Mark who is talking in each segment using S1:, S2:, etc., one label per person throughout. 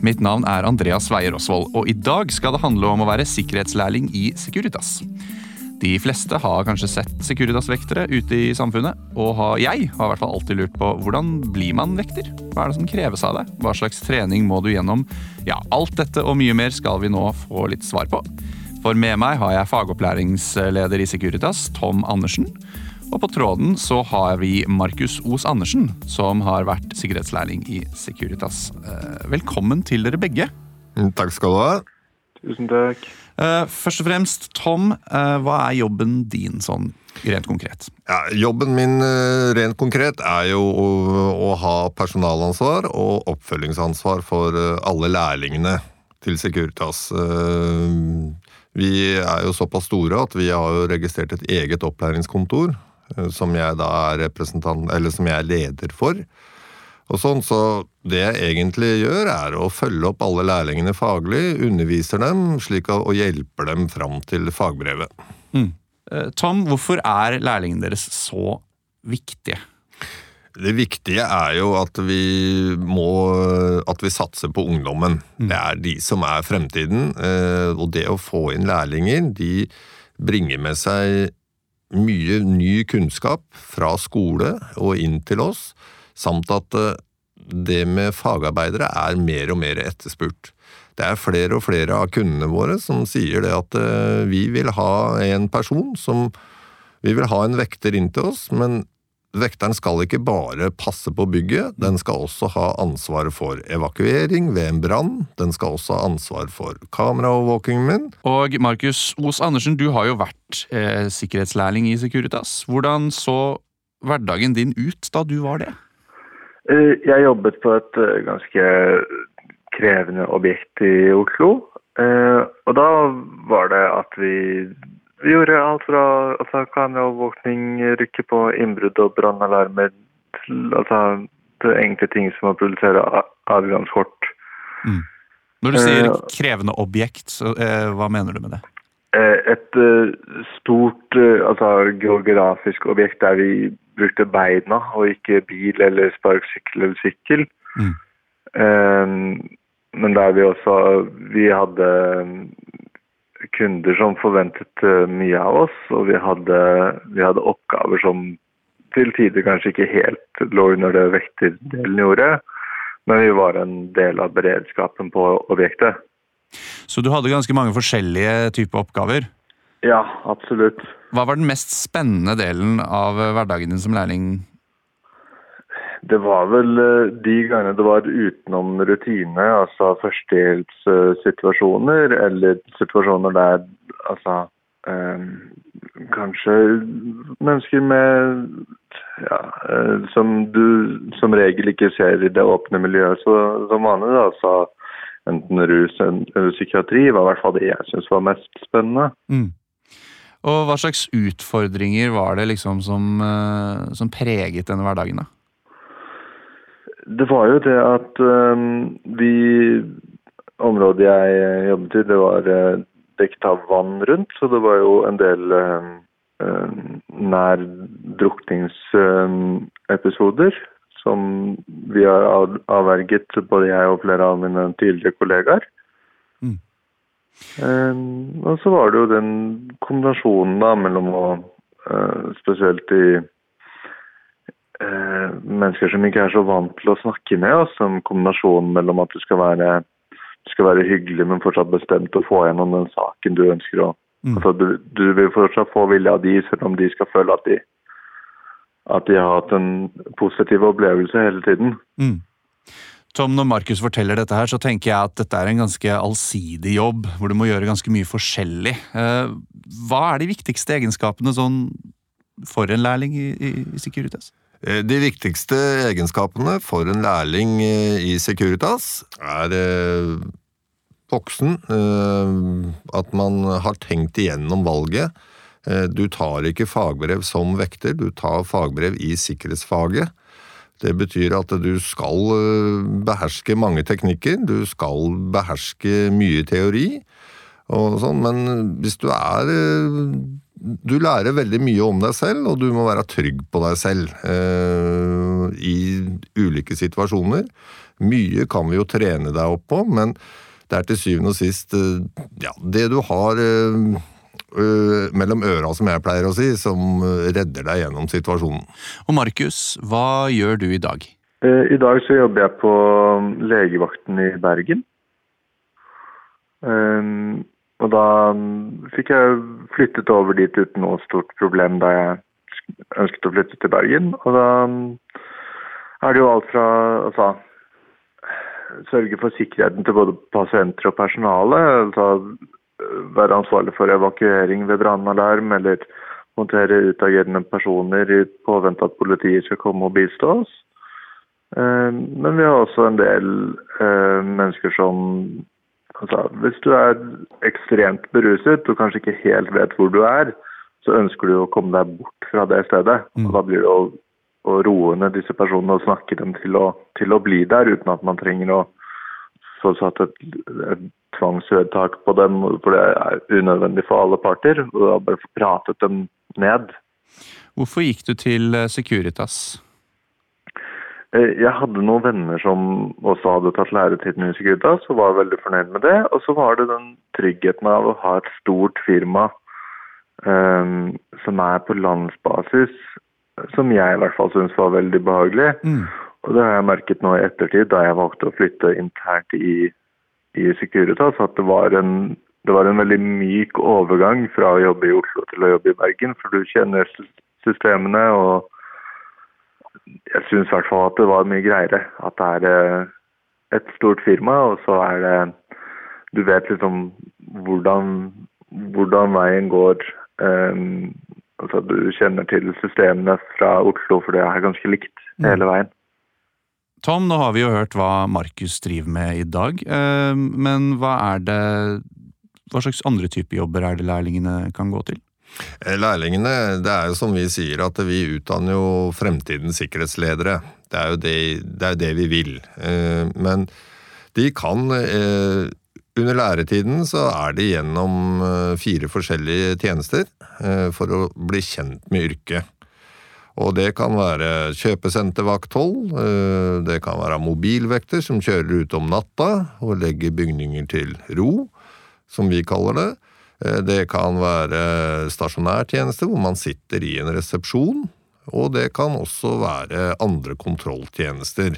S1: Mitt navn er Andreas Weier Osvold, og i dag skal det handle om å være sikkerhetslærling i Securitas. De fleste har kanskje sett Securitas-vektere ute i samfunnet, og jeg har i hvert fall alltid lurt på hvordan blir man vekter? Hva er det som kreves av deg? Hva slags trening må du gjennom? Ja, alt dette og mye mer skal vi nå få litt svar på. For med meg har jeg fagopplæringsleder i Securitas, Tom Andersen. Og på tråden så har vi Markus Os Andersen, som har vært sikkerhetslærling i Securitas. Eh, velkommen til dere begge.
S2: Takk skal du ha.
S3: Tusen takk.
S1: Eh, først og fremst, Tom, eh, hva er jobben din sånn rent konkret?
S2: Ja, jobben min rent konkret er jo å, å, ha personalansvar og oppfølgingsansvar for alle lærlingene til Securitas. Vi er jo såpass store at vi har registrert et eget opplæringskontor som jeg da er representant, eller som jeg er leder for. Og sånn, Så det jeg egentlig gjør, er å følge opp alle lærlingene faglig, underviser dem slik at, og hjelper dem fram til fagbrevet. Mm.
S1: Eh, Tom, hvorfor er lærlingene deres så viktige?
S2: Det viktige er jo at vi må at vi satser på ungdommen. Mm. Det er de som er fremtiden. Eh, og det å få inn lærlinger, de bringer med seg mye ny kunnskap fra skole og inn til oss, samt at eh, det med fagarbeidere er mer og mer etterspurt. Det er flere og flere av kundene våre som sier det at eh, vi vil ha en person som Vi vil ha en vekter inn til oss, men Vekteren skal ikke bare passe på bygget, den skal også ha ansvaret for evakuering ved en brann. Den skal også ha ansvar for kameraovervåkingen min.
S1: Og Markus Os Andersen, du har jo vært eh, sikkerhetslærling i Securitas. Hvordan så hverdagen din ut da du var det?
S3: Eh, jeg jobbet på et eh, ganske krevende objekt i Oslo. Eh, og da var det at vi vi gjorde alt fra altså, kameraovervåkning, rykke på innbrudd og brannalarmer til altså, det enkle ting som å produsere adgangskort. Mm.
S1: Når du sier uh, krevende objekt, så, uh, hva mener du med det?
S3: Uh, et stort altså, geografisk objekt der vi brukte beina og ikke bil eller sparkesykkel eller sykkel. Mm. men der vi også Vi hadde kunder som forventet eh, mye av oss, og vi hadde, vi hadde oppgaver som til tider kanskje ikke helt lå under det vekterdelen gjorde, men vi var en del av beredskapen på objektet.
S1: Så du hadde ganske mange forskjellige typer oppgaver?
S3: Ja, absolutt.
S1: Hva var den mest spennende delen av hverdagen din som lærling
S3: det var vel eh, de gangene det var utenom rutine, altså førstehjelpssituasjoner eller situasjoner der altså eh, Kanskje mennesker med ja, eh, som du som regel ikke ser i det åpne miljøet så, som vanlig. altså Enten rus eller psykiatri var i hvert fall det jeg syns var mest spennende. Mm.
S1: Og Hva slags utfordringer var det liksom som, eh, som preget denne hverdagen? da?
S3: Det var jo det at vi Området jeg jobbet i, det var dekket av vann rundt, så det var jo en del uh, uh, nær drukningsepisoder som vi har avverget, både jeg og flere av mine tidligere kollegaer. Mm. Og så var det jo den kombinasjonen da mellom å Spesielt i eh, mennesker som ikke er så vant til å snakke med oss. En kombinasjon mellom at du skal være, du skal være hyggelig, men fortsatt bestemt å få gjennom den saken du ønsker å mm. altså, du, du, vil fortsatt få vilje av de, selv om de skal føle at de, at de har hatt en positiv opplevelse hele tiden. Mm.
S1: Tom, når Markus forteller dette her, så tenker jeg at dette er en ganske allsidig jobb, hvor du må gjøre ganske mye forskjellig. Eh, hva er de viktigste egenskapene sånn for en lærling i, i, i Securitas?
S2: Eh, de viktigste egenskapene for en lærling eh, i Securitas er eh, voksen. At man har tenkt igjennom valget. Du tar ikke fagbrev som vekter, du tar fagbrev i sikkerhetsfaget. Det betyr at du skal beherske mange teknikker, du skal beherske mye teori og sånn, men hvis du er du lærer veldig mye om deg selv, og du må være trygg på deg selv eh, i ulike situasjoner. Mye kan vi jo trene deg opp på, men det er til syvende og sist eh, ja, det du har eh, eh, mellom øra, som jeg pleier å si, som redder deg gjennom situasjonen.
S1: Og Markus, hva gjør du i dag?
S3: Eh, I dag så jobber jeg på legevakten i Bergen. Um, og da fikk jeg flyttet over dit uten noe stort problem da jeg ønsket å flytte til Bergen. Og da er det jo alt fra altså, sørge for sikkerheten til både pasienter og personale. Altså være ansvarlig for evakuering ved brannalarm, eller håndtere utagerende personer i påvente at politiet skal komme og bistå oss. Eh, Men vi har også en del eh, mennesker som altså, Hvis du er ekstremt beruset og kanskje ikke helt vet hvor du er, så ønsker du å komme deg bort fra det stedet. Og da blir det å, å roe ned disse personene og snakke dem til å, til å bli der, uten at man trenger å få satt et, et tvangsvedtak på dem, for det er unødvendig for alle parter. Og da bare få pratet dem ned.
S1: Hvorfor gikk du til Securitas?
S3: Eh, Jeg hadde noen venner som også hadde tatt læretiden i Securitas så var jeg veldig fornøyd med det. Og så var det den tryggheten av å ha et stort firma um, som er på landsbasis, som jeg i hvert fall syns var veldig behagelig. Og det har jeg merket nå i ettertid, da jeg valgte å flytte internt i, i Securitas, at det var, en, det var en veldig myk overgang fra å jobbe i Oslo til å jobbe i Bergen. For du kjenner systemene, og jeg syns i hvert fall at det var mye greiere. At det er eh, et stort firma, og så er det Du vet liksom hvordan, hvordan veien går. Um, altså Du kjenner til systemene fra Oslo, for det er ganske likt hele veien.
S1: Tom, nå har vi jo hørt hva Markus driver med i dag, eh, men hva er det Hva slags andre typer jobber er det lærlingene kan gå til?
S2: Eh, Lærlingene, det er jo som vi sier, at vi utdanner jo fremtidens sikkerhetsledere. Det er jo det, det, er det vi vil. Eh, Men de kan eh, Under læretiden så er de gjennom fire forskjellige tjenester for å bli kjent med yrket. Og det kan være kjøpesentervakthold, det kan være mobilvekter som kjører ut om natta og legger bygninger til ro, som vi kaller det. Eh, Det kan være stasjonærtjeneste hvor man sitter i en resepsjon, og det kan også være andre kontrolltjenester.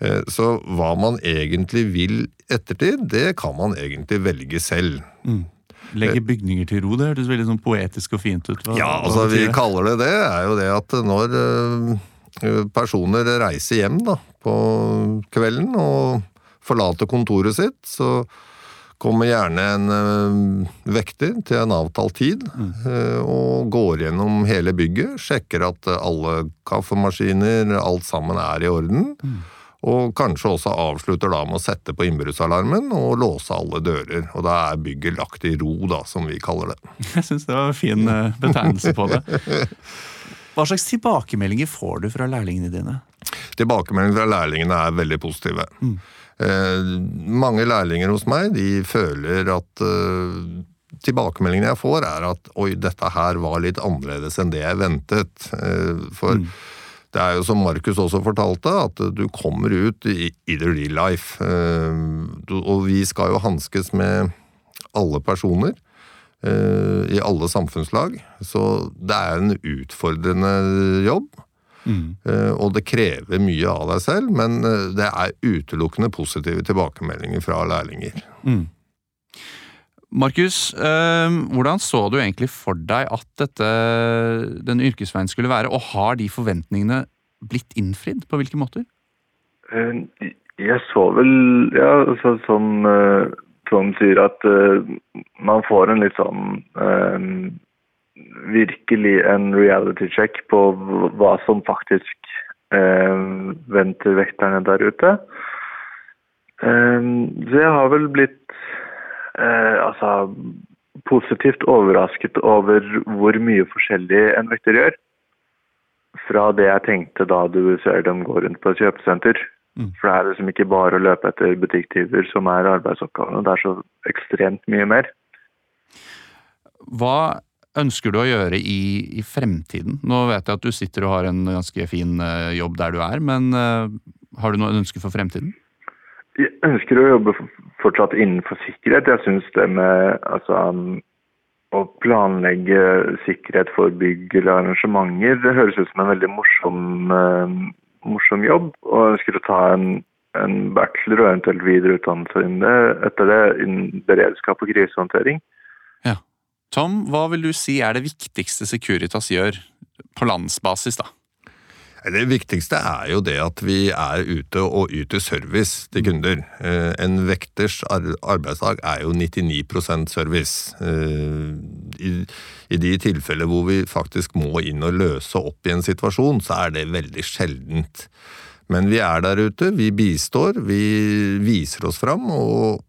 S2: Eh, Så hva man egentlig vil ettertid, det kan man egentlig velge selv.
S1: Legge bygninger til ro, det hørtes veldig sånn poetisk og fint ut. Hva,
S2: Ja, altså vi kaller det det, er jo det at når eh, personer reiser hjem da, på kvelden og forlater kontoret sitt, så kommer gjerne en eh, vekter til en avtalt tid eh, og går gjennom hele bygget, sjekker at alle kaffemaskiner, alt sammen er i orden. Og kanskje også avslutter da med å sette på innbruddsalarmen og låse alle dører. Og da er bygget lagt i ro, da, som vi kaller det.
S1: Jeg syns det var en fin eh, betegnelse på det. Hva slags tilbakemeldinger får du fra lærlingene dine?
S2: Tilbakemeldingene fra lærlingene er veldig positive. Eh, mange lærlinger hos meg de føler at eh, Tilbakemeldingene jeg får, er at oi, dette her var litt annerledes enn det jeg ventet. For for det er jo som Markus også fortalte, at du kommer ut i, i the real life. Eh, og vi skal jo hanskes med alle personer eh, i alle samfunnslag. Så det er en utfordrende jobb. Eh, Og det krever mye av deg selv, men eh, det er utelukkende positive tilbakemeldinger fra lærlinger.
S1: Markus, eh, hvordan så du egentlig for deg at dette, den yrkesveien skulle være, og har de forventningene blitt innfridd? På hvilke måter?
S3: Eh, Jeg så vel, ja, så, som Trond sier, at man får en litt sånn Virkelig en reality check på hva som faktisk eh, venter vekterne der ute. Eh, så jeg har vel blitt eh, altså positivt overrasket over hvor mye forskjellig en vekter gjør. Fra det jeg tenkte da du ser dem gå rundt på et kjøpesenter. For det er liksom ikke bare å løpe etter butikktyver som er arbeidsoppgavene. Det er så ekstremt mye mer.
S1: Hva ønsker du å gjøre i, i, fremtiden? Nå vet jeg at du sitter og har en ganske fin uh, jobb der du er, men uh, har du noen ønsker for fremtiden?
S3: Jeg ønsker å jobbe fortsatt innenfor sikkerhet. Jeg syns det med altså, å planlegge sikkerhet for bygg eller arrangementer, det høres ut som en veldig morsom, uh, morsom jobb. Og jeg ønsker å ta en, en bachelor og eventuelt videreutdannelse innen det, etter det innen beredskap og krisehåndtering.
S1: Tom, hva vil du si er det viktigste Securitas gjør på landsbasis, da?
S2: Det viktigste er jo det at vi er ute og yter service til kunder. Eh, en vekters arbeidsdag er jo 99% service. Eh, I de tilfeller hvor vi faktisk må inn og løse opp i en situasjon, så er det veldig sjeldent. Men vi er der ute, vi bistår, vi viser oss fram, og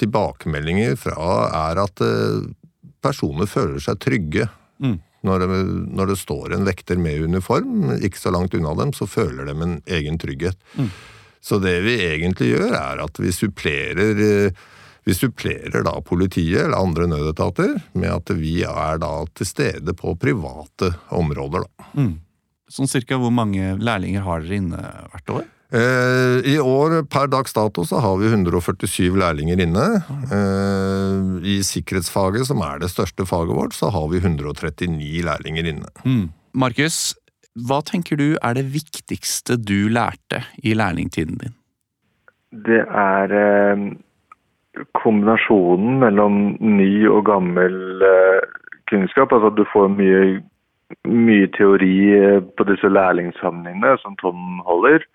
S2: tilbakemeldinger fra er at eh, personer føler seg trygge. Mm. Når, det, når, det, står en vekter med uniform, ikke så langt unna dem, så føler de en egen trygghet. Mm. Så det vi egentlig gjør, er at vi supplerer eh, vi supplerer da politiet eller andre nødetater med at vi er da til stede på private områder. Da. Mm.
S1: Sånn cirka hvor mange lærlinger har dere inne hvert år?
S2: Eh, I år, per dags dato, så har vi 147 lærlinger inne. Eh, I sikkerhetsfaget, som er det største faget vårt, så har vi 139 lærlinger inne. Mm.
S1: Markus, hva tenker du er det viktigste du lærte i lærlingtiden din?
S3: Det er eh, kombinasjonen mellom ny og gammel kunnskap. Altså at du får mye, mye teori på disse lærlingssamlingene som Tom holder.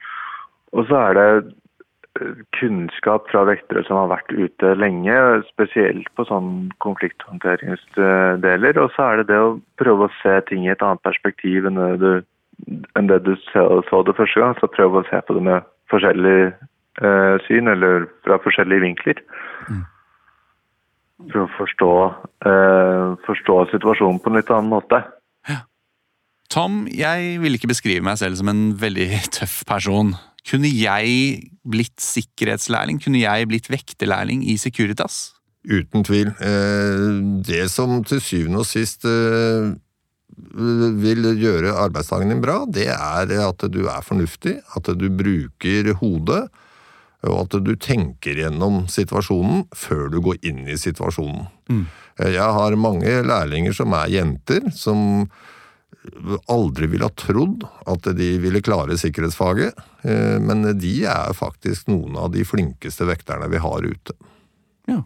S3: Og så er det eh, kunnskap fra vektere som har vært ute lenge, spesielt på sånn konflikthåndteringsdeler. Og så er det det å prøve å se ting i et annet perspektiv enn det du, enn det du så det første gang. Så prøve å se på det med forskjellig eh, syn, eller fra forskjellige vinkler. Mm. For å forstå, eh, forstå situasjonen på en litt annen måte.
S1: Tom, jeg vil ikke beskrive meg selv som en veldig tøff person. Kunne jeg blitt sikkerhetslærling? Kunne jeg blitt vekterlærling i Securitas?
S2: Uten tvil. Eh, det som til syvende og sist eh, vil gjøre arbeidsdagen din bra, det er at du er fornuftig, at du bruker hodet, og at du tenker gjennom situasjonen før du går inn i situasjonen. Mm. Eh, jeg har mange lærlinger som er jenter, som aldri ville ha trodd at de ville klare sikkerhetsfaget, eh, men de er faktisk noen av de flinkeste vekterne vi har ute.
S1: Ja.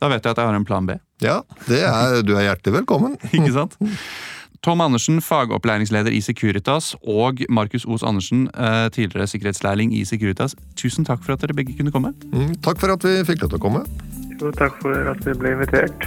S1: Da vet jeg at jeg har en plan B.
S2: Ja, er, du er hjertelig velkommen.
S1: Ikke sant? Tom Andersen, fagopplæringsleder i Securitas, og Markus Os Andersen, eh, tidligere sikkerhetslærling i Securitas. Tusen takk for at dere begge kunne komme.
S2: Mm, takk for at vi fikk lov til å komme.
S3: Jo, takk for at vi ble invitert.